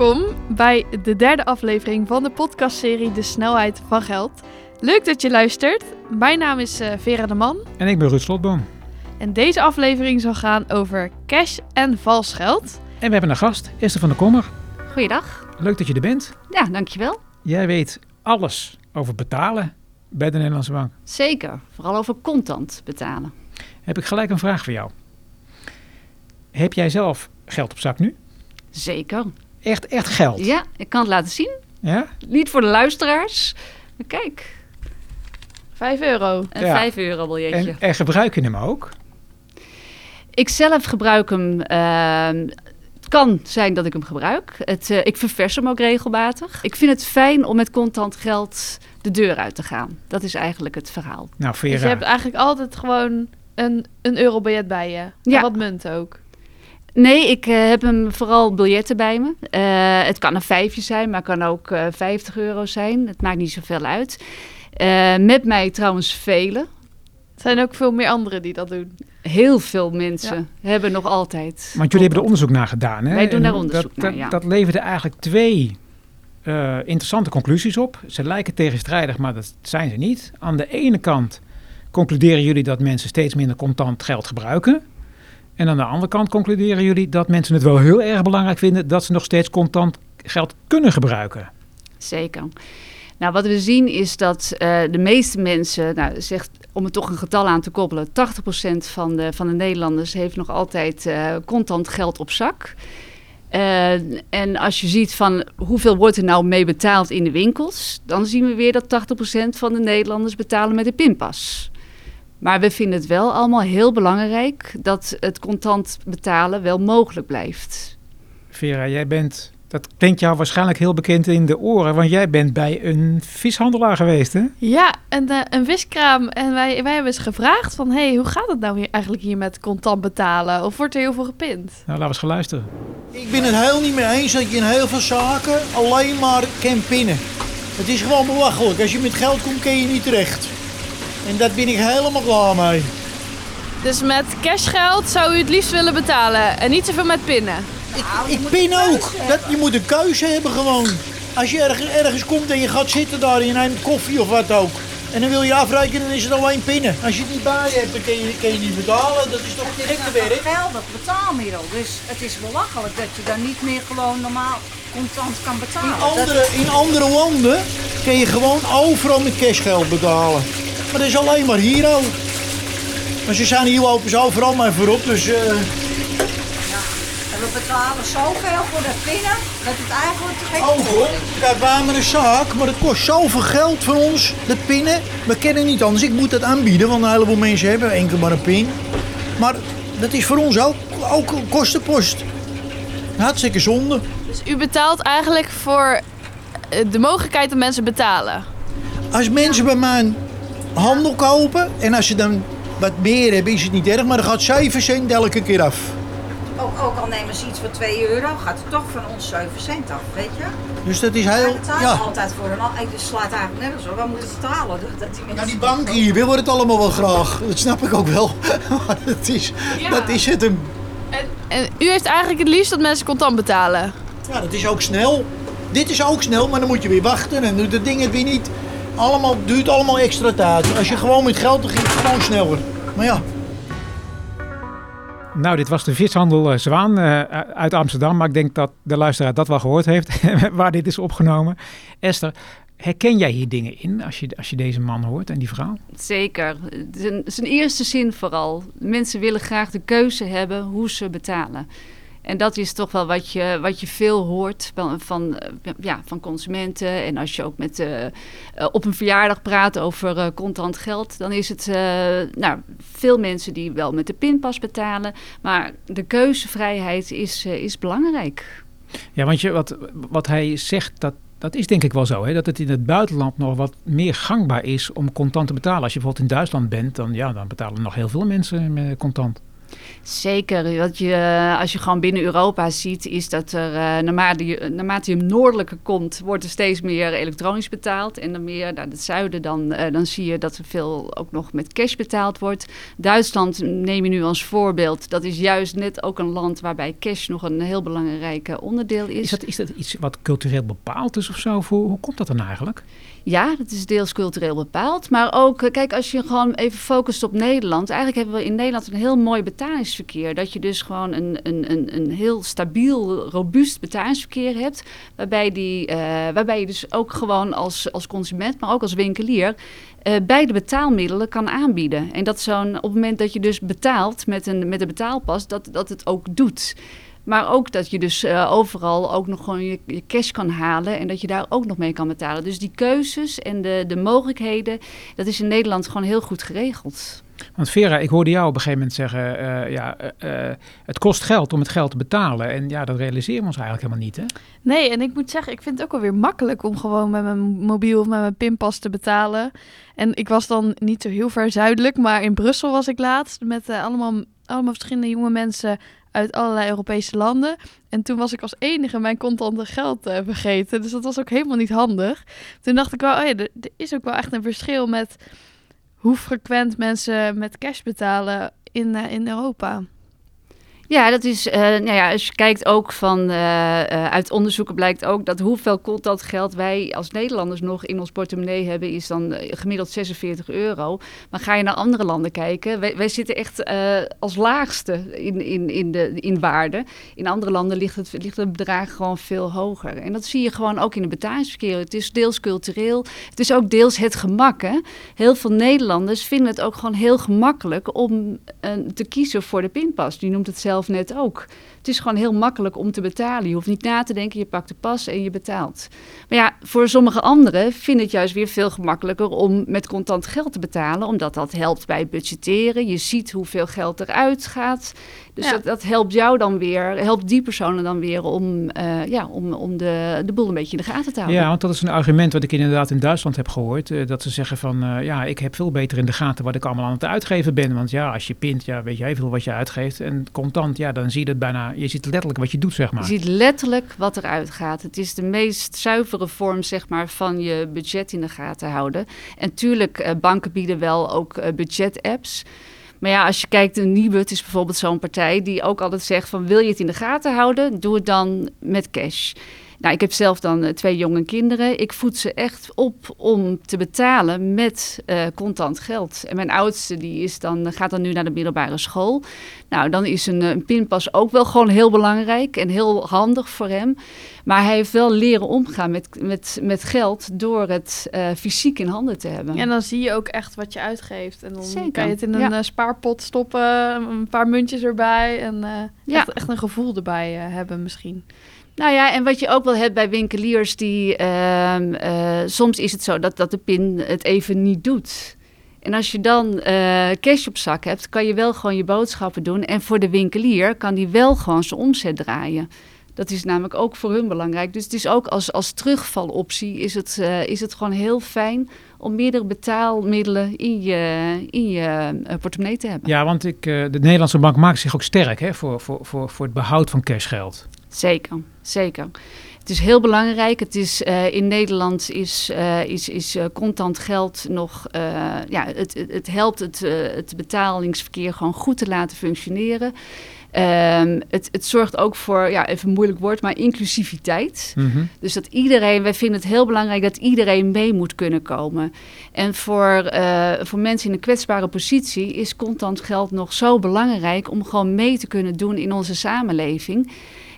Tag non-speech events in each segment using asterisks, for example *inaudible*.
Welkom bij de derde aflevering van de podcastserie De Snelheid van Geld. Leuk dat je luistert. Mijn naam is eh, Vera de Man En ik ben Ruud Slotboom. en deze aflevering zal gaan over cash en vals geld. En we hebben een gast, Esther van der Kommer. Goeiedag. Leuk dat je er bent. Ja, dankjewel. Jij weet alles over betalen bij de Nederlandse Bank. Zeker. Vooral over contant betalen. Heb ik gelijk een vraag voor jou. Heb jij zelf geld op zak nu? Zeker. Echt, echt geld? Ja, ik kan het laten zien. Ja? Niet voor de luisteraars. Maar kijk, 5 euro. een Ja. 5 euro biljetje. En, en gebruik je hem ook? Ik zelf gebruik hem. ehm, het kan zijn dat ik hem gebruik. Het, eh, ik ververs hem ook regelmatig. Ik vind het fijn om met contant geld de deur uit te gaan. Dat is eigenlijk het verhaal. Nou, Vera. Dus je hebt eigenlijk altijd gewoon een, een eurobiljet bij je. En Ja. wat munt ook. Nee, ik eh, heb hem vooral biljetten bij me. Eh, het kan een vijfje zijn, maar kan ook eh 50 euro zijn. Het maakt niet zoveel uit. Eh, met mij trouwens velen. Er zijn ook veel meer anderen die dat doen. Heel veel mensen hebben nog altijd. Want jullie hebben er onderzoek naar gedaan. Hè? Wij doen En daar onderzoek dat, naar, dat, ja. dat leverde eigenlijk twee eh, interessante conclusies op. Ze lijken tegenstrijdig, maar dat zijn ze niet. Aan de ene kant concluderen jullie dat mensen steeds minder contant geld gebruiken. En aan de andere kant concluderen jullie dat mensen het wel heel erg belangrijk vinden dat ze nog steeds contant geld kunnen gebruiken. Zeker. Nou, wat we zien is dat eh, de meeste mensen, nou, zegt, om er toch een getal aan te koppelen, 80% van de, van de Nederlanders heeft nog altijd eh, contant geld op zak. Eh, en als je ziet van hoeveel wordt er nou mee betaald in de winkels, dan zien we weer dat 80% van de Nederlanders betalen met de pinpas. Maar we vinden het wel allemaal heel belangrijk dat het contant betalen wel mogelijk blijft. Vera, jij bent, dat klinkt jou waarschijnlijk heel bekend in de oren, want jij bent bij een vishandelaar geweest, hè? Ja, en eh, een viskraam. En wij, wij hebben eens gevraagd van... hey, hoe gaat het nou hier, eigenlijk hier met contant betalen? Of wordt er heel veel gepind? Nou, laten we eens gaan luisteren. Ik ben het heel niet mee eens dat je in heel veel zaken alleen maar kan pinnen. Het is gewoon belachelijk. Als je met geld komt, kun je niet terecht. En daar ben ik helemaal klaar mee. Dus met cashgeld zou u het liefst willen betalen. En niet zoveel met pinnen. Ik, ik pin ook. Dat, je moet een keuze hebben gewoon. Als je ergens, ergens komt en je gaat zitten daar en je neemt koffie of wat ook. En dan wil je afrekenen, dan is het alleen pinnen. Als je het niet bij je hebt, dan kun je, kun je niet betalen. Dat is toch Het is een werk? geldig betaalmiddel. Dus het is belachelijk dat je dan niet meer gewoon normaal contant kan In betalen. Dat- andere, in andere landen kun je gewoon overal met cashgeld betalen. Maar dat is alleen maar hier ook. Maar ze zijn hier lopen ze overal maar voorop, dus... eh, En we betalen zoveel voor dat pinnen dat het eigenlijk te gek Oh hoor, kijk, wij hebben een zaak, maar het kost zoveel geld voor ons, dat pinnen. We kennen niet anders, ik moet dat aanbieden, want een heleboel mensen hebben enkel maar een pin. Maar dat is voor ons ook, ook een kostenpost. Hartstikke zonde. Dus u betaalt eigenlijk voor eh, de mogelijkheid dat mensen betalen. Als mensen bij mij handel kopen en als ze dan wat meer hebben, is het niet erg, maar dan gaat 7 cent elke keer af. Ook, ook al nemen ze iets voor 2 euro, gaat het toch van ons 7 cent af, weet je? Dus dat is Wij heel. betalen Ja. altijd voor een... al- Het slaat eigenlijk nergens op. We moeten betalen. Dat, dat die Nou, mensen... die bank hier willen het allemaal wel graag. Dat snap ik ook wel. *laughs* Maar dat is, dat is het hem. En, en u heeft eigenlijk het liefst dat mensen contant betalen. Ja, dat is ook snel. Dit is ook snel, maar dan moet je weer wachten en doet het ding het weer niet. Allemaal, duurt allemaal extra tijd. Als je gewoon met geld, dan ging het gewoon sneller. Maar ja, Nou, dit was de vishandel eh, Zwaan eh, uit Amsterdam. Maar ik denk dat de luisteraar dat wel gehoord heeft, *laughs* waar dit is opgenomen. Esther, herken jij hier dingen in als je, als je deze man hoort en die vrouw? Zeker. Zijn, zijn eerste zin vooral. Mensen willen graag de keuze hebben hoe ze betalen. En dat is toch wel wat je, wat je veel hoort van, van, eh, ja, van consumenten. En als je ook met, eh, eh, op een verjaardag praat over contant geld, dan is het nou, veel mensen die wel met de pinpas betalen. Maar de keuzevrijheid is, is belangrijk. Ja, want je, wat, wat hij zegt, dat, dat is denk ik wel zo. Hè? Dat het in het buitenland nog wat meer gangbaar is om contant te betalen. Als je bijvoorbeeld in Duitsland bent, dan, ja, dan betalen nog heel veel mensen met contant. Zeker. Wat je, als je gewoon binnen Europa ziet, is dat er uh, naarmate, je, naarmate je noordelijker komt, wordt er steeds meer elektronisch betaald. En dan meer naar het zuiden, dan, uh, dan zie je dat er veel ook nog met cash betaald wordt. Duitsland neem je nu als voorbeeld. Dat is juist net ook een land waarbij cash nog een heel belangrijk onderdeel is. Is dat, is dat iets wat cultureel bepaald is of zo? Hoe komt dat dan eigenlijk? Ja, dat is deels cultureel bepaald. Maar ook, kijk, als je gewoon even focust op Nederland. Eigenlijk hebben we in Nederland een heel mooi betalingsverkeer. Dat je dus gewoon een, een, een, een heel stabiel, robuust betalingsverkeer hebt. Waarbij, die, uh, waarbij je dus ook gewoon als, als consument, maar ook als winkelier. Uh, beide betaalmiddelen kan aanbieden. En dat zo'n op het moment dat je dus betaalt met een, met een betaalpas, dat, dat het ook doet. Maar ook dat je dus uh, overal ook nog gewoon je, je, cash kan halen en dat je daar ook nog mee kan betalen. Dus die keuzes en de, de mogelijkheden, dat is in Nederland gewoon heel goed geregeld. Want Vera, ik hoorde jou op een gegeven moment zeggen, uh, ja, uh, het kost geld om het geld te betalen. En ja, dat realiseren we ons eigenlijk helemaal niet, hè? Nee, en ik moet zeggen, ik vind het ook wel weer makkelijk om gewoon met mijn mobiel of met mijn pinpas te betalen. En ik was dan niet zo heel ver zuidelijk, maar in Brussel was ik laatst met allemaal, allemaal verschillende jonge mensen uit allerlei Europese landen. En toen was ik als enige mijn contante geld uh, vergeten. Dus dat was ook helemaal niet handig. Toen dacht ik wel, oh ja, er, is ook wel echt een verschil met hoe frequent mensen met cash betalen in, uh, in Europa. Ja, dat is, uh, nou ja, als je kijkt ook van, uh, uh, uit onderzoeken blijkt ook dat hoeveel contant geld wij als Nederlanders nog in ons portemonnee hebben, is dan gemiddeld 46 euro. Maar ga je naar andere landen kijken, wij, wij zitten echt als laagste in, in, in, de, in waarde. In andere landen ligt het, ligt het bedrag gewoon veel hoger. En dat zie je gewoon ook in het betalingsverkeer. Het is deels cultureel, het is ook deels het gemak. Hè? Heel veel Nederlanders vinden het ook gewoon heel gemakkelijk om te kiezen voor de pinpas. Die noemt het zelf net ook. Het is gewoon heel makkelijk om te betalen. Je hoeft niet na te denken, je pakt de pas en je betaalt. Maar ja, voor sommige anderen vinden het juist weer veel gemakkelijker om met contant geld te betalen, omdat dat helpt bij budgetteren. Je ziet hoeveel geld eruit gaat. Dus Ja. dat, dat helpt jou dan weer, helpt die personen dan weer om, eh, ja, om, om de, de boel een beetje in de gaten te houden. Ja, want dat is een argument wat ik inderdaad in Duitsland heb gehoord. eh, dat ze zeggen van, eh, ja, ik heb veel beter in de gaten wat ik allemaal aan het uitgeven ben. Want ja, als je pint, ja, weet jij veel wat je uitgeeft. En contant, ja, dan zie je het bijna, je ziet letterlijk wat je doet, zeg maar. Je ziet letterlijk wat eruit gaat. Het is de meest zuivere vorm zeg maar, van je budget in de gaten houden. En tuurlijk, eh, banken bieden wel ook eh, budget-apps. Maar ja, als je kijkt, de Nibud is bijvoorbeeld zo'n partij die ook altijd zegt van wil je het in de gaten houden, doe het dan met cash. Nou, ik heb zelf dan eh, twee jonge kinderen. Ik voed ze echt op om te betalen met eh, contant geld. En mijn oudste die is dan, gaat dan nu naar de middelbare school. Nou, dan is een, eh, een pinpas ook wel gewoon heel belangrijk en heel handig voor hem. Maar hij heeft wel leren omgaan met, met, met geld door het eh, fysiek in handen te hebben. En dan zie je ook echt wat je uitgeeft. En dan Zeker, kan je het in een ja. eh, spaarpot stoppen, een paar muntjes erbij. En eh, Ja. echt, echt een gevoel erbij eh, hebben misschien. Nou ja, en wat je ook wel hebt bij winkeliers, die ehm, eh, soms is het zo dat, dat de pin het even niet doet. En als je dan eh, cash op zak hebt, kan je wel gewoon je boodschappen doen. En voor de winkelier kan die wel gewoon zijn omzet draaien. Dat is namelijk ook voor hun belangrijk. Dus het is ook als, als terugvaloptie is het, eh, is het gewoon heel fijn om meerdere betaalmiddelen in je, in je portemonnee te hebben. Ja, want ik, de Nederlandse bank maakt zich ook sterk hè, voor, voor, voor, voor het behoud van cashgeld. Zeker, zeker. Het is heel belangrijk. Het is, eh, in Nederland is, eh, is, is eh, contant geld nog. ja, het, het, helpt het, het betalingsverkeer gewoon goed te laten functioneren. Ehm, het, het zorgt ook voor, ja, even een moeilijk woord, maar inclusiviteit. Mhm. Dus dat iedereen, wij vinden het heel belangrijk dat iedereen mee moet kunnen komen. En voor, voor mensen in een kwetsbare positie is contant geld nog zo belangrijk om gewoon mee te kunnen doen in onze samenleving.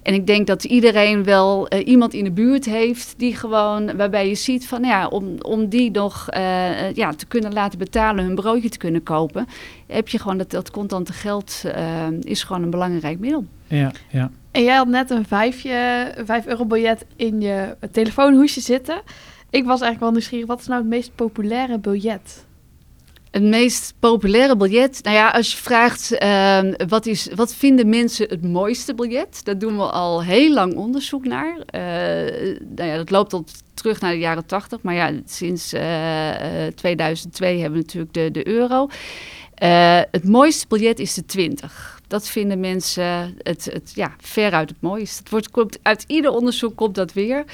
En ik denk dat iedereen wel eh, iemand in de buurt heeft die gewoon, waarbij je ziet van ja, om, om die nog eh, eh, ja, te kunnen laten betalen, hun broodje te kunnen kopen, heb je gewoon dat, dat contante geld is gewoon een belangrijk middel. Ja, ja. En jij had net een vijfje, 5 euro biljet in je telefoonhoesje zitten. Ik was eigenlijk wel nieuwsgierig, wat is nou het meest populaire biljet? Het meest populaire biljet. Nou ja, als je vraagt ehm, wat, is, wat vinden mensen het mooiste biljet, daar doen we al heel lang onderzoek naar. Eh, nou ja, dat loopt al terug naar de jaren 80, maar ja, sinds eh, eh, 2002 hebben we natuurlijk de, de euro. Eh, het mooiste biljet is de 20. Dat vinden mensen het, het, ja, veruit het mooiste. Het wordt, komt, uit ieder onderzoek komt dat weer.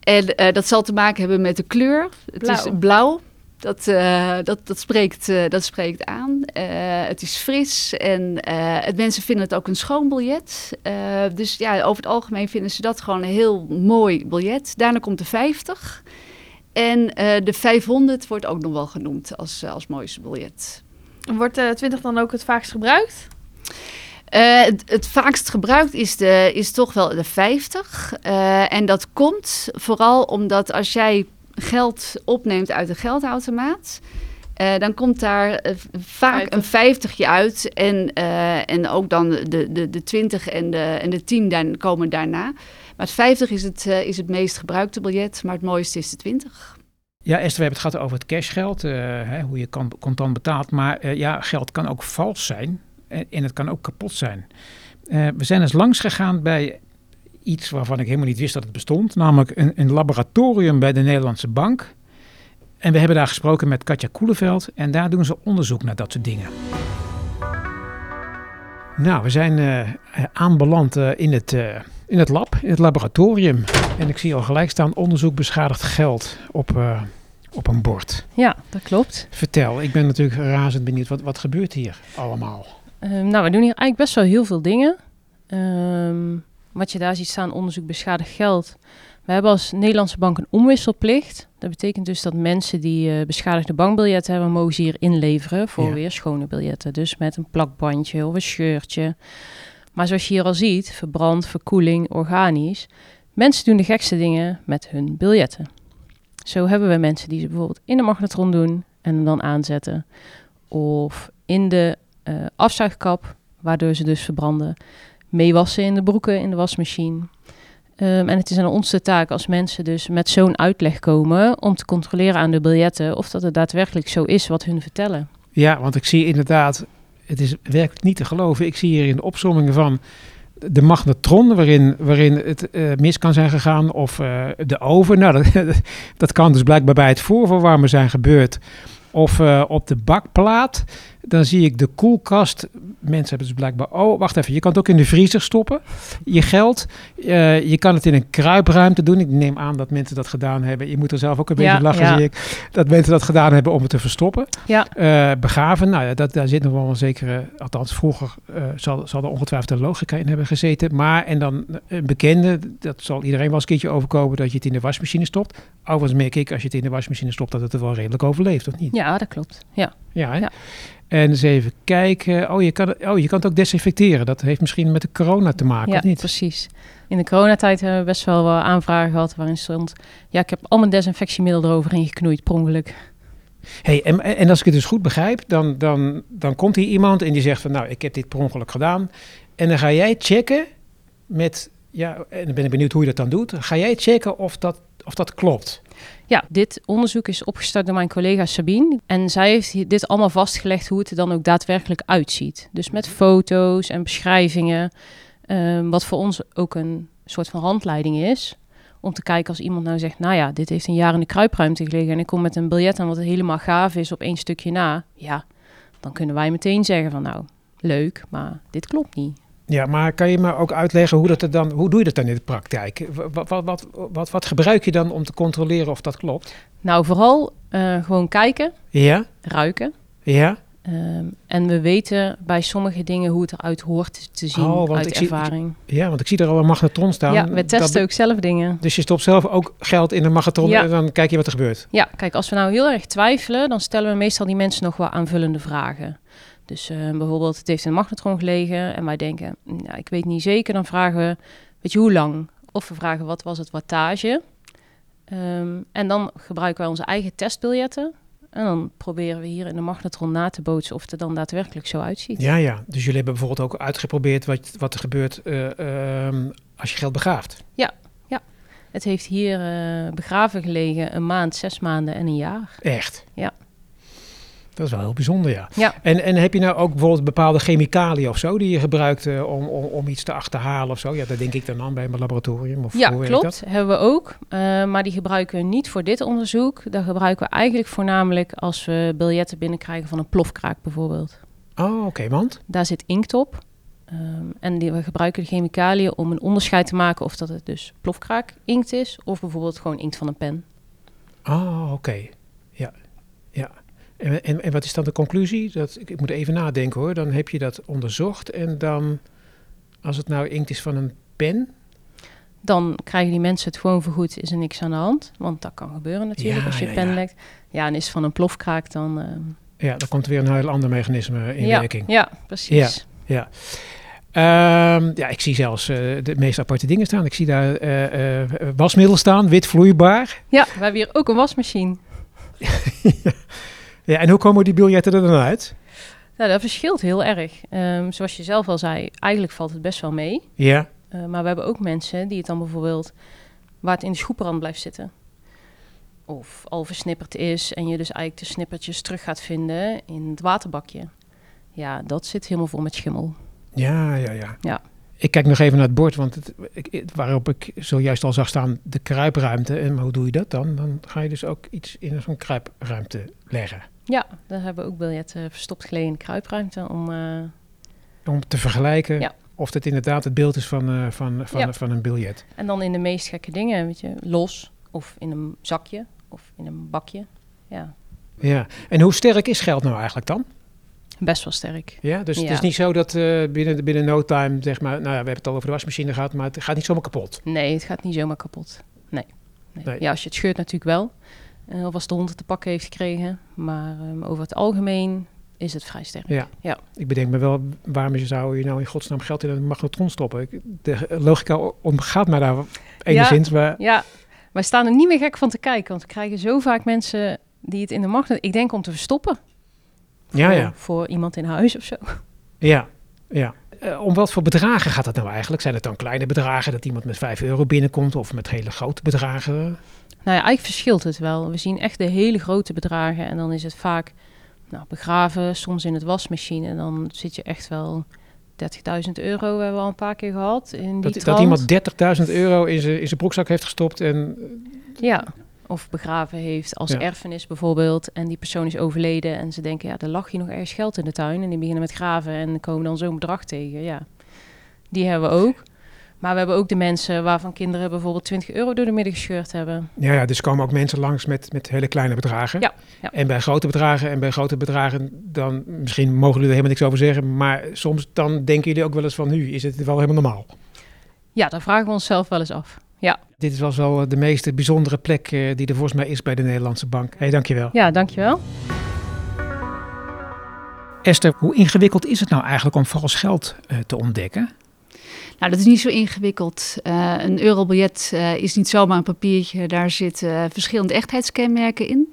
En eh, dat zal te maken hebben met de kleur. Het is Blauw. Dat, eh, dat, dat, spreekt, eh, dat spreekt aan. Eh, het is fris en het, mensen vinden het ook een schoon biljet. Dus ja, over het algemeen vinden ze dat gewoon een heel mooi biljet. Daarna komt de 50. En de 500 wordt ook nog wel genoemd als, als mooiste biljet. Wordt de 20 dan ook het vaakst gebruikt? Het, het vaakst gebruikt is, de, is toch wel de 50. Eh, en dat komt vooral omdat als jij geld opneemt uit een geldautomaat, eh, dan komt daar eh, vaak 50. een 50 uit. En, eh, en ook dan de, de, de 20 en de, en de 10 dan, komen daarna. Maar het 50 is het, is het meest gebruikte biljet, maar het mooiste is de 20. Ja, Esther, we hebben het gehad over het cashgeld, eh, hè, hoe je kan, contant betaalt. Maar eh, ja, geld kan ook vals zijn en, en het kan ook kapot zijn. Eh, we zijn eens langs gegaan bij iets waarvan ik helemaal niet wist dat het bestond. Namelijk een, een laboratorium bij de Nederlandse Bank. En we hebben daar gesproken met Katja Koeleveld. En daar doen ze onderzoek naar dat soort dingen. Nou, we zijn eh, aanbeland eh, in, het, eh, in het lab, in het laboratorium. En ik zie al gelijk staan onderzoek beschadigd geld op, op een bord. Ja, dat klopt. Vertel, ik ben natuurlijk razend benieuwd. Wat, wat gebeurt hier allemaal? Ehm, nou, we doen hier eigenlijk best wel heel veel dingen. Ehm, wat je daar ziet staan, onderzoek beschadigd geld. We hebben als Nederlandse bank een omwisselplicht. Dat betekent dus dat mensen die eh, beschadigde bankbiljetten hebben, mogen ze hier inleveren voor Ja. weer schone biljetten. Dus met een plakbandje of een shirtje. Maar zoals je hier al ziet, verbrand, verkoeling, organisch. Mensen doen de gekste dingen met hun biljetten. Zo hebben we mensen die ze bijvoorbeeld in de magnetron doen en hem dan aanzetten. Of in de eh, afzuigkap, waardoor ze dus verbranden. Meewassen in de broeken in de wasmachine. Ehm, en het is aan ons de taak als mensen dus met zo'n uitleg komen om te controleren aan de biljetten of dat het daadwerkelijk zo is wat hun vertellen. Ja, want ik zie inderdaad, het is werkelijk niet te geloven. Ik zie hier in de opzommingen van de magnetron, waarin, waarin het eh, mis kan zijn gegaan, of eh, de oven. Nou, *laughs* dat, dat kan dus blijkbaar bij het voorverwarmen zijn gebeurd. Of eh, op de bakplaat. Dan zie ik de koelkast. Mensen hebben dus blijkbaar. Oh, wacht even. Je kan het ook in de vriezer stoppen. Je geld. Eh, je kan het in een kruipruimte doen. Ik neem aan dat mensen dat gedaan hebben. Je moet er zelf ook een beetje Ja, lachen, ja. zie ik. Dat mensen dat gedaan hebben om het te verstoppen. Ja. Eh, begraven. Nou ja, dat, daar zit nog wel een zekere. Althans, vroeger eh, zal, zal er ongetwijfeld een logica in hebben gezeten. Maar en dan een bekende. Dat zal iedereen wel eens een keertje overkomen. Dat je het in de wasmachine stopt. Overigens merk ik als je het in de wasmachine stopt. dat het er wel redelijk overleeft, of niet? Ja, dat klopt. Ja. Ja. En eens even kijken. Oh je, kan, het- oh, je kan het ook desinfecteren. Dat heeft misschien met de corona te maken, ja, of niet? precies. In de coronatijd hebben we best wel wat aanvragen gehad waarin stond... Ja, ik heb al mijn desinfectiemiddel eroverheen geknoeid, per ongeluk. Hey, en, en als ik het dus goed begrijp, dan, dan, dan komt hier iemand en die zegt van... nou, ik heb dit per ongeluk gedaan. En dan ga jij checken met... Ja, en dan ben ik benieuwd hoe je dat dan doet. Ga jij checken of dat, of dat klopt? Ja, dit onderzoek is opgestart door mijn collega Sabine. En zij heeft dit allemaal vastgelegd hoe het er dan ook daadwerkelijk uitziet. Dus met foto's en beschrijvingen. ehm, wat voor ons ook een soort van handleiding is. Om te kijken als iemand nou zegt, nou ja, dit heeft een jaar in de kruipruimte gelegen. En ik kom met een biljet aan wat helemaal gaaf is op één stukje na. Ja, dan kunnen wij meteen zeggen van nou, leuk, maar dit klopt niet. Ja, maar kan je me ook uitleggen hoe, dat er dan, hoe doe je dat dan in de praktijk? Wat, wat, wat, wat, wat gebruik je dan om te controleren of dat klopt? Nou, vooral eh, gewoon kijken, Ja, ruiken. ja. Ehm, en we weten bij sommige dingen hoe het eruit hoort te zien Oh, want uit ik zie- ervaring. Ja, want ik zie er al een magnetron staan. ja, we testen ook zelf dingen. Dus je stopt zelf ook geld in een magnetron Ja. en dan kijk je wat er gebeurt. Ja, kijk, als we nou heel erg twijfelen, dan stellen we meestal die mensen nog wat aanvullende vragen. Dus eh, bijvoorbeeld, het heeft in een magnetron gelegen en wij denken, nou, ik weet niet zeker, dan vragen we, weet je hoe lang? Of we vragen, wat was het wattage? Ehm, en dan gebruiken wij onze eigen testbiljetten. En dan proberen we hier in de magnetron na te bootsen of het er dan daadwerkelijk zo uitziet. Ja, ja. Dus jullie hebben bijvoorbeeld ook uitgeprobeerd wat, wat er gebeurt eh, ehm, als je geld begraaft. Het heeft hier eh, begraven gelegen een maand, zes maanden en een jaar. Echt. Ja. Dat is wel heel bijzonder, ja. Ja. En, en heb je nou ook bijvoorbeeld bepaalde chemicaliën of zo die je gebruikt eh, om, om, om iets te achterhalen of zo? Ja, dat denk ik dan aan bij mijn laboratorium. Of Ja, hoe klopt. dat? Hebben we ook. Eh, maar die gebruiken we niet voor dit onderzoek. Dat gebruiken we eigenlijk voornamelijk als we biljetten binnenkrijgen van een plofkraak bijvoorbeeld. Oh, oké, want? Daar zit inkt op. Ehm, en die, we gebruiken de chemicaliën om een onderscheid te maken of dat het dus plofkraak inkt is of bijvoorbeeld gewoon inkt van een pen. Oh, oké. Ja, ja. En, en, en wat is dan de conclusie? Dat, ik, ik moet even nadenken hoor. Dan heb je dat onderzocht en dan, als het nou inkt is van een pen... Dan krijgen die mensen het gewoon vergoed, is er niks aan de hand. Want dat kan gebeuren natuurlijk Ja, als je ja, pen ja. lekt. Ja, en is het van een plofkraak dan... ehm, Ja, dan komt er weer een heel ander mechanisme in ja, werking. ja, precies. Ehm, ja, ik zie zelfs eh, de meest aparte dingen staan. Ik zie daar eh, eh, wasmiddel staan, wit vloeibaar. Ja, we hebben hier ook een wasmachine. Ja, *laughs* en hoe komen die biljetten er dan uit? Nou, dat verschilt heel erg. Ehm, zoals je zelf al zei, eigenlijk valt het best wel mee. Ja, Uh, maar we hebben ook mensen die het dan bijvoorbeeld waar het in de schoeprand blijft zitten. Of al versnipperd is en je dus eigenlijk de snippertjes terug gaat vinden in het waterbakje. Ja, dat zit helemaal vol met schimmel. ja, ja, ja. Ja. Ik kijk nog even naar het bord, want het- waarop ik zojuist al zag staan de kruipruimte. En hoe doe je dat dan? Dan ga je dus ook iets in zo'n kruipruimte leggen. Ja, daar hebben we ook biljetten verstopt gelegen in de kruipruimte om... eh, Om te vergelijken Ja. of het inderdaad het beeld is van, eh, van, van, Ja. van een biljet. en dan in de meest gekke dingen, weet je, los of in een zakje of in een bakje. Ja, Ja. En hoe sterk is geld nou eigenlijk dan? best wel sterk. Ja, dus het is niet zo dat eh, binnen, binnen no time, zeg maar, nou ja, we hebben het al over de wasmachine gehad, maar het gaat niet zomaar kapot. Nee, het gaat niet zomaar kapot. Nee. nee. Nee. Ja, als je het scheurt natuurlijk wel. Eh, of als de hond het te pakken heeft gekregen. Maar ehm, over het algemeen is het vrij sterk. Ja. Ja. Ik bedenk me wel, waarom zou je nou in godsnaam geld in een magnetron stoppen? Ik- De logica ontgaat mij daar enigszins, maar Ja, wij staan er niet meer gek van te kijken. Want we krijgen zo vaak mensen die het in de magnet... Ik denk om te verstoppen. ja, ja, Voor iemand in huis of zo. ja, ja. Eh, om wat voor bedragen gaat het nou eigenlijk? Zijn het dan kleine bedragen dat iemand met 5 euro binnenkomt of met hele grote bedragen? Nou ja, eigenlijk verschilt het wel. We zien echt de hele grote bedragen. En dan is het vaak nou, begraven, soms in het wasmachine. En dan zit je echt wel 30.000 euro, hebben we al een paar keer gehad. In die Dat, dat iemand 30.000 euro in zijn, in zijn broekzak heeft gestopt en Ja, of begraven heeft als Ja. erfenis bijvoorbeeld. En die persoon is overleden en ze denken, ja, er lag hier nog ergens geld in de tuin. En die beginnen met graven en komen dan zo'n bedrag tegen. Ja, die hebben we ook. Maar we hebben ook de mensen waarvan kinderen bijvoorbeeld 20 euro door de midden gescheurd hebben. Ja, ja, dus komen ook mensen langs met, met hele kleine bedragen. Ja, ja. En bij grote bedragen en bij grote bedragen, dan misschien mogen jullie er helemaal niks over zeggen, maar soms dan denken jullie ook wel eens van nu is het wel helemaal normaal. Ja, daar vragen we onszelf wel eens af. Ja, Dit was wel de meest bijzondere plek eh, die er volgens mij is bij de Nederlandse Bank. Hé, hey, dankjewel. ja dankjewel. Esther, hoe ingewikkeld is het nou eigenlijk om vals geld eh, te ontdekken? Nou, dat is niet zo ingewikkeld. Eh, een eurobiljet eh, is niet zomaar een papiertje. Daar zitten eh, verschillende echtheidskenmerken in.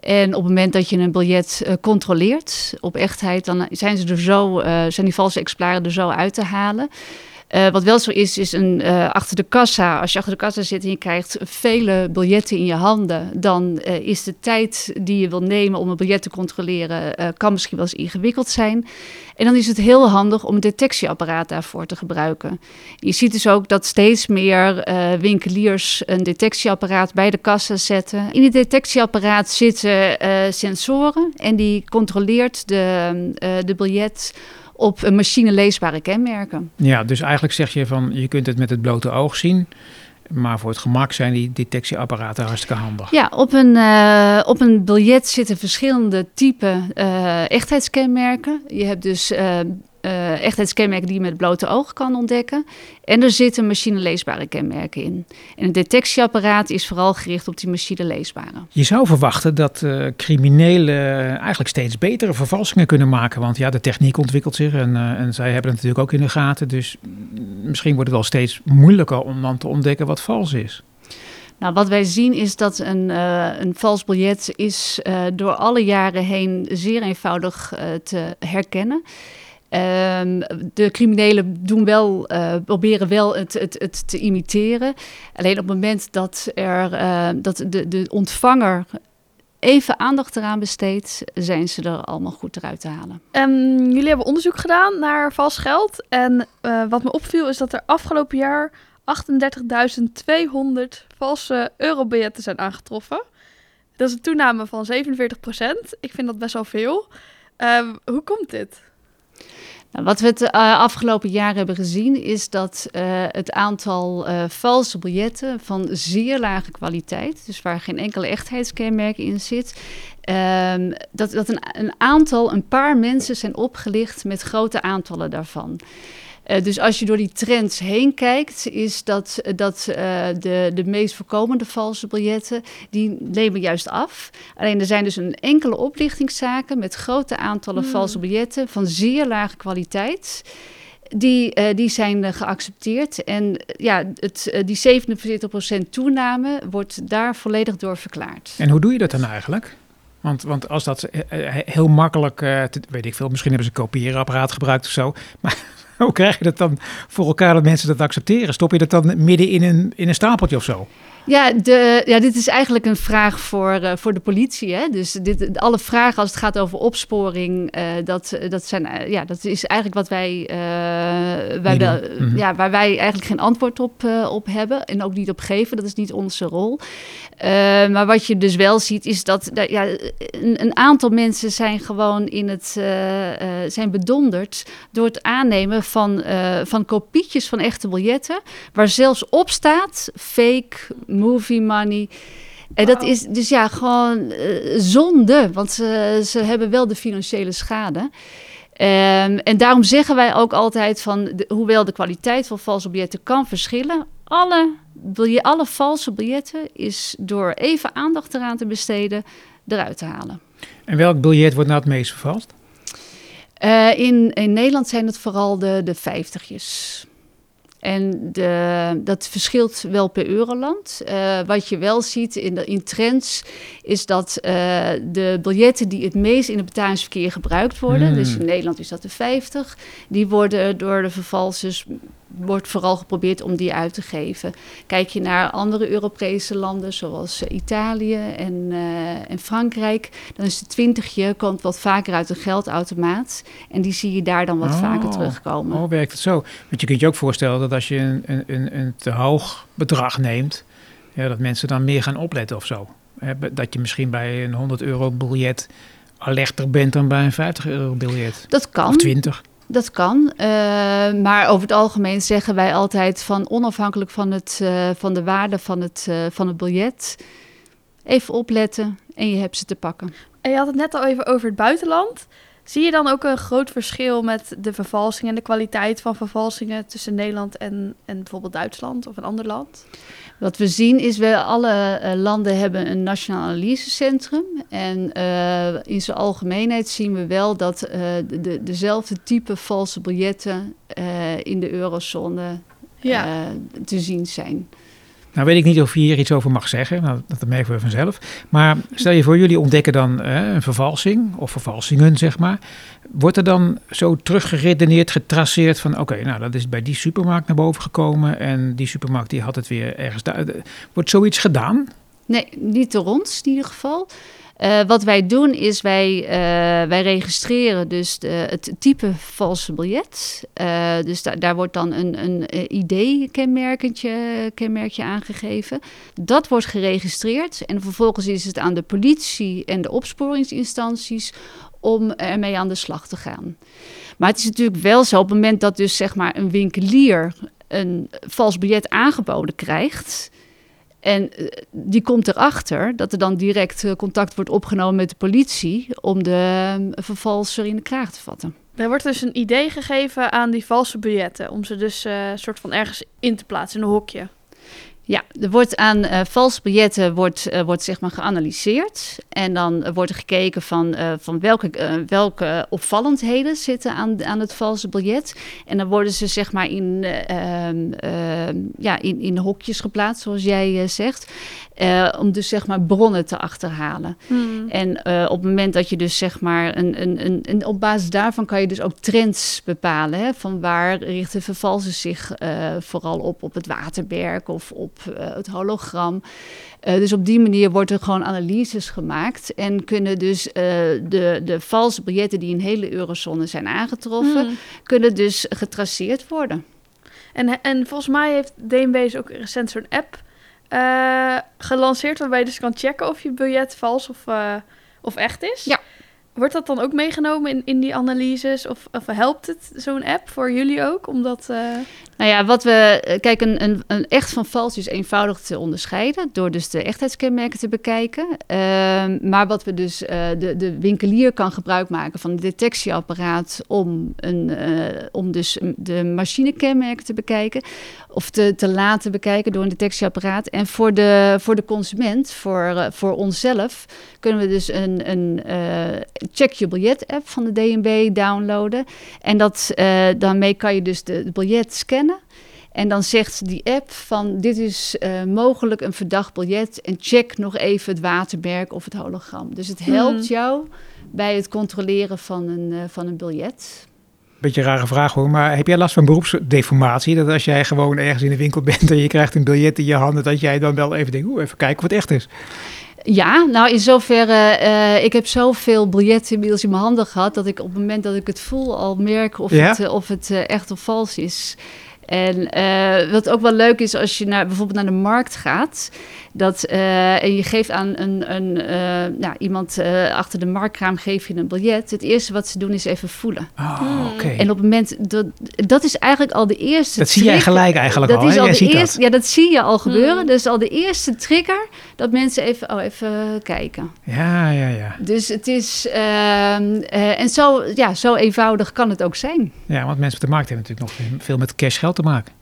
En op het moment dat je een biljet eh, controleert op echtheid, dan zijn, ze er zo, eh, zijn die valse exemplaren er zo uit te halen. Eh, wat wel zo is, is een, eh, achter de kassa. Als je achter de kassa zit en je krijgt vele biljetten in je handen, dan eh, is de tijd die je wil nemen om een biljet te controleren, kan misschien wel eens ingewikkeld zijn. En dan is het heel handig om een detectieapparaat daarvoor te gebruiken. Je ziet dus ook dat steeds meer winkeliers een detectieapparaat bij de kassa zetten. In het detectieapparaat zitten sensoren en die controleert de, de biljet op een machine leesbare kenmerken. Ja, dus eigenlijk zeg je van je kunt het met het blote oog zien, maar voor het gemak zijn die detectieapparaten hartstikke handig. Ja, op een, eh, op een biljet zitten verschillende typen eh, echtheidskenmerken. Je hebt dus eh, eh, echtheidskenmerken die je met het blote oog kan ontdekken. En er zitten machineleesbare kenmerken in. En een detectieapparaat is vooral gericht op die machineleesbare. Je zou verwachten dat eh, criminelen eigenlijk steeds betere vervalsingen kunnen maken. Want ja, de techniek ontwikkelt zich en, eh, en zij hebben het natuurlijk ook in de gaten. Dus misschien wordt het wel steeds moeilijker om dan te ontdekken wat vals is. Nou, wat wij zien is dat een, een vals biljet is door alle jaren heen zeer eenvoudig te herkennen. Ehm, de criminelen doen wel, eh, proberen wel het, het, het te imiteren. Alleen op het moment dat, er, eh, dat de, de ontvanger even aandacht eraan besteedt, zijn ze er allemaal goed eruit te halen. En jullie hebben onderzoek gedaan naar vals geld. En eh, wat me opviel is dat er afgelopen jaar 38.200 valse eurobiljetten zijn aangetroffen. Dat is een toename van 47% Ik vind dat best wel veel. Eh, hoe komt dit? Nou, wat we het uh, afgelopen jaar hebben gezien is dat uh, het aantal uh, valse biljetten van zeer lage kwaliteit, dus waar geen enkele echtheidskenmerk in zit, ehm, dat, dat een, een aantal, een paar mensen zijn opgelicht met grote aantallen daarvan. Uh, dus als je door die trends heen kijkt, is dat, dat uh, de, de meest voorkomende valse biljetten, die nemen juist af. Alleen er zijn dus een enkele oplichtingszaken met grote aantallen Hmm. valse biljetten van zeer lage kwaliteit. Die, uh, die zijn geaccepteerd. En ja, het, die 47% toename wordt daar volledig door verklaard. En hoe doe je dat dan eigenlijk? Want, want als dat heel makkelijk, weet ik veel, misschien hebben ze een kopieerapparaat gebruikt of zo. *laughs* Maar *laughs* hoe krijg je dat dan voor elkaar dat mensen dat accepteren? Stop je dat dan midden in een, in een stapeltje of zo? Ja, de, ja, dit is eigenlijk een vraag voor, uh, voor de politie. Hè? Dus dit, alle vragen als het gaat over opsporing, uh, dat, dat, zijn, uh, ja, dat is eigenlijk wat wij, wij wel, mm -hmm. ja, waar wij eigenlijk geen antwoord op, op hebben en ook niet op geven. Dat is niet onze rol. maar wat je dus wel ziet, is dat ja, een, een aantal mensen zijn gewoon in het zijn bedonderd door het aannemen van, van kopietjes van echte biljetten, waar zelfs op staat fake movie money. En dat is dus ja, gewoon uh, zonde, want ze, ze hebben wel de financiële schade. Um, en daarom zeggen wij ook altijd van, de, hoewel de kwaliteit van valse biljetten kan verschillen, alle, biljet, alle valse biljetten is door even aandacht eraan te besteden, eruit te halen. En welk biljet wordt nou het meest vervalst? Uh, in, in Nederland zijn het vooral de, de vijftigjes. En de, dat verschilt wel per euroland. Uh, wat je wel ziet in, de, in trends is dat uh, de biljetten die het meest in het betalingsverkeer gebruikt worden, mm. dus in Nederland is dat de 50, die worden door de vervalsers wordt vooral geprobeerd om die uit te geven. Kijk je naar andere Europese landen zoals Italië en, uh, en Frankrijk, dan is de twintigje komt wat vaker uit een geldautomaat en die zie je daar dan wat oh, vaker terugkomen. Oh, werkt het zo? Want je kunt je ook voorstellen dat als je een, een, een te hoog bedrag neemt, ja, dat mensen dan meer gaan opletten of zo. Dat je misschien bij een 100 euro biljet alerter bent dan bij een 50 euro biljet. Dat kan. Of 20. Dat kan, uh, maar over het algemeen zeggen wij altijd van onafhankelijk van, het, uh, van de waarde van het, uh, van het biljet, even opletten en je hebt ze te pakken. En je had het net al even over het buitenland. Zie je dan ook een groot verschil met de vervalsing en de kwaliteit van vervalsingen tussen Nederland en, en bijvoorbeeld Duitsland of een ander land? Wat we zien is, we alle uh, landen hebben een nationaal analysecentrum. En uh, in zijn algemeenheid zien we wel dat uh, de, dezelfde type valse biljetten in de eurozone ja. te zien zijn. Nou weet ik niet of je hier iets over mag zeggen, nou, dat merken we vanzelf. Maar stel je voor, jullie ontdekken dan eh, een vervalsing, of vervalsingen zeg maar. Wordt er dan zo teruggeredeneerd, getraceerd van... oké, nou dat is bij die supermarkt naar boven gekomen... en die supermarkt die had het weer ergens daar. Wordt zoiets gedaan? Nee, niet door ons in ieder geval. Uh, wat wij doen is wij, uh, wij registreren dus de, het type valse biljet. Uh, dus da daar wordt dan een, een ID-kenmerkje kenmerkje aangegeven. Dat wordt geregistreerd en vervolgens is het aan de politie en de opsporingsinstanties om ermee aan de slag te gaan. Maar het is natuurlijk wel zo op het moment dat dus zeg maar een winkelier een vals biljet aangeboden krijgt en die komt erachter dat er dan direct contact wordt opgenomen met de politie om de vervalser in de kraag te vatten. Er wordt dus een idee gegeven aan die valse biljetten om ze dus uh, soort van ergens in te plaatsen in een hokje. Ja, er wordt aan uh, valse biljetten wordt, uh, wordt zeg maar geanalyseerd. En dan wordt er gekeken van, van welke, welke opvallendheden zitten aan, aan het valse biljet. En dan worden ze zeg maar in, ehm, ja, in, in hokjes geplaatst, zoals jij zegt. om dus zeg maar bronnen te achterhalen. Hmm. En op het moment dat je dus zeg maar een, een, een, een op basis daarvan kan je dus ook trends bepalen. Hè, van waar richten vervalsers zich vooral op, op het Waterberg of op eh, het hologram. Eh, dus op die manier wordt er gewoon analyses gemaakt. En kunnen dus eh, de, de valse biljetten die in hele eurozone zijn aangetroffen, Hmm. kunnen dus getraceerd worden. En, en volgens mij heeft DNB dus ook recent zo'n app eh, gelanceerd... waarbij je dus kan checken of je biljet vals of, eh, of echt is. Ja. Wordt dat dan ook meegenomen in, in die analyses? Of, of helpt het, zo'n app, voor jullie ook? Omdat, eh, Nou ja, wat we. eh, Kijk, een, een, een echt van vals is eenvoudig te onderscheiden. door dus de echtheidskenmerken te bekijken. Ehm, maar wat we dus. eh, de, de winkelier kan gebruik maken van een detectieapparaat. om, een, om dus de machinekenmerken te bekijken. of te, te laten bekijken door een detectieapparaat. En voor de, voor de consument, voor, voor onszelf. kunnen we dus een, een check je biljet app van de DNB downloaden. En dat, eh, daarmee kan je dus de, het biljet scannen. En dan zegt die app van dit is eh, mogelijk een verdacht biljet. En check nog even het watermerk of het hologram. Dus het helpt Mhm. jou bij het controleren van een, eh, van een biljet. Beetje een rare vraag hoor, maar heb jij last van beroepsdeformatie? Dat als jij gewoon ergens in de winkel bent en je krijgt een biljet in je handen, dat jij dan wel even denkt, oeh, even kijken of het echt is. Ja, nou in zoverre, eh ik heb zoveel biljetten inmiddels in mijn handen gehad... dat ik op het moment dat ik het voel al merk of Ja? het, eh, of het eh, echt of vals is. En wat ook wel leuk is als je naar, bijvoorbeeld naar de markt gaat... Dat, eh, en je geeft aan een, een, eh, nou, iemand eh, achter de marktkraam geef je een biljet. Het eerste wat ze doen is even voelen. Oh, oké. En op het moment, dat, dat is eigenlijk al de eerste Dat zie jij gelijk eigenlijk dat al, Is al Jij de ziet eerste, dat. Ja, dat zie je al gebeuren. Hmm. Dus al de eerste trigger dat mensen even, oh, even kijken. Ja, ja, ja. Dus het is, ehm, eh, en zo, ja, zo eenvoudig kan het ook zijn. Ja, want mensen op de markt hebben natuurlijk nog veel met cash geld te maken.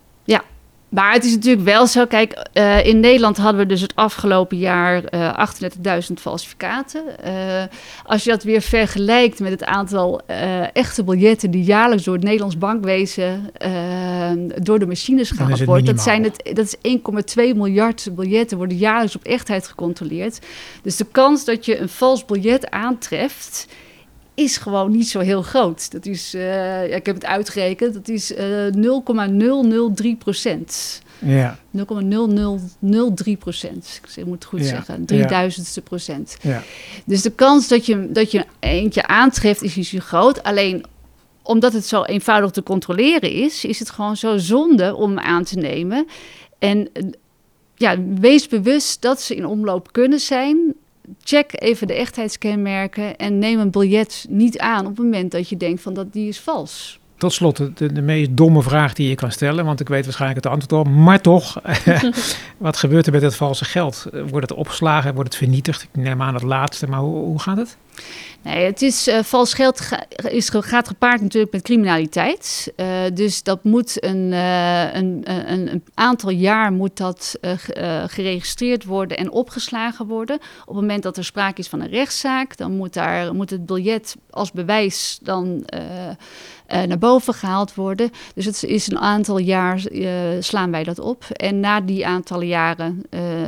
Maar het is natuurlijk wel zo, kijk, eh, in Nederland hadden we dus het afgelopen jaar eh 38.000 falsificaten. Eh, als je dat weer vergelijkt met het aantal eh, echte biljetten die jaarlijks door het Nederlands bankwezen eh, door de machines gehaald wordt, dat, zijn het, dat is 1,2 miljard biljetten worden jaarlijks op echtheid gecontroleerd. Dus de kans dat je een vals biljet aantreft, is gewoon niet zo heel groot. Dat is, eh, ja, ik heb het uitgerekend, dat is eh 0,003 procent. Ja, 0,0003 procent. Ik moet het goed Ja, zeggen. Drieduizendste procent. ja. Dus de kans dat je, dat je eentje aantreft is niet zo groot. Alleen omdat het zo eenvoudig te controleren is, is het gewoon zo zonde om aan te nemen. En ja, wees bewust dat ze in omloop kunnen zijn. Check even de echtheidskenmerken en neem een biljet niet aan op het moment dat je denkt van dat die is vals. Tot slot, de, de, meest domme vraag die je kan stellen, want ik weet waarschijnlijk het antwoord op, maar toch, *laughs* wat gebeurt er met het valse geld? Wordt het opgeslagen, wordt het vernietigd? Ik neem aan het laatste, maar hoe, hoe gaat het? Nee, het is eh, vals geld is, gaat gepaard natuurlijk met criminaliteit. Eh, dus dat moet een, eh, een, een, een aantal jaar moet dat ge- geregistreerd worden en opgeslagen worden. Op het moment dat er sprake is van een rechtszaak, dan moet, daar, moet het biljet als bewijs dan naar boven gehaald worden. Dus het is een aantal jaar slaan wij dat op. En na die aantallen jaren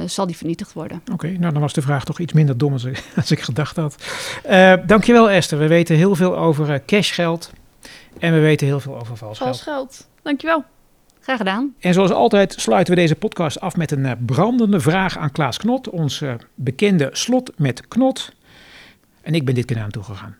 zal die vernietigd worden. Oké, nou dan was de vraag toch iets minder dom als *laughs* als ik gedacht had. Eh dankjewel Esther, we weten heel veel over eh, cashgeld en we weten heel veel over vals vals geld. geld. Dankjewel. Graag gedaan. En zoals altijd sluiten we deze podcast af met een eh, brandende vraag aan Klaas Knot, ons eh, bekende slot met Knot. En ik ben dit keer naar hem toegegaan.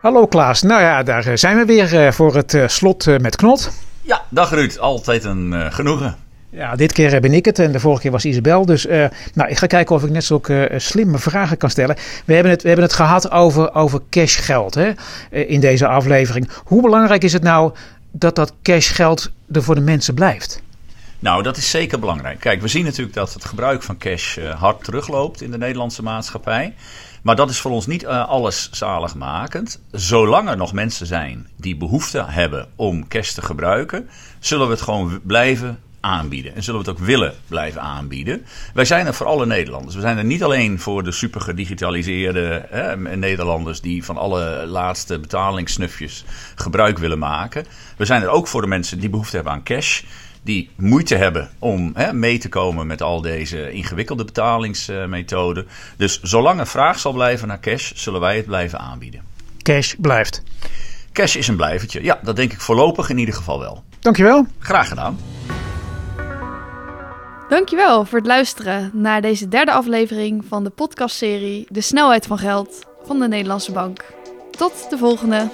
Hallo Klaas, nou ja, daar zijn we weer voor het slot met Knot. Ja, dag Ruud. Altijd een genoegen. Ja, dit keer ben ik het en de vorige keer was Isabel. Dus eh, nou, ik ga kijken of ik net zulke eh, slimme vragen kan stellen. We hebben het, we hebben het gehad over, over cashgeld hè, eh, in deze aflevering. Hoe belangrijk is het nou dat dat cashgeld er voor de mensen blijft? Nou, dat is zeker belangrijk. Kijk, we zien natuurlijk dat het gebruik van cash eh, hard terugloopt in de Nederlandse maatschappij. Maar dat is voor ons niet alles zaligmakend. Zolang er nog mensen zijn die behoefte hebben om cash te gebruiken, zullen we het gewoon blijven aanbieden. En zullen we het ook willen blijven aanbieden. Wij zijn er voor alle Nederlanders. We zijn er niet alleen voor de super gedigitaliseerde hè, Nederlanders die van alle laatste betalingssnufjes gebruik willen maken. We zijn er ook voor de mensen die behoefte hebben aan cash die moeite hebben om hè, mee te komen met al deze ingewikkelde betalingsmethoden. Dus zolang er vraag zal blijven naar cash, zullen wij het blijven aanbieden. Cash blijft. Cash is een blijvertje. Ja, dat denk ik voorlopig in ieder geval wel. Dankjewel. Graag gedaan. Dankjewel voor het luisteren naar deze derde aflevering van de podcastserie De Snelheid van Geld van de Nederlandse Bank. Tot de volgende.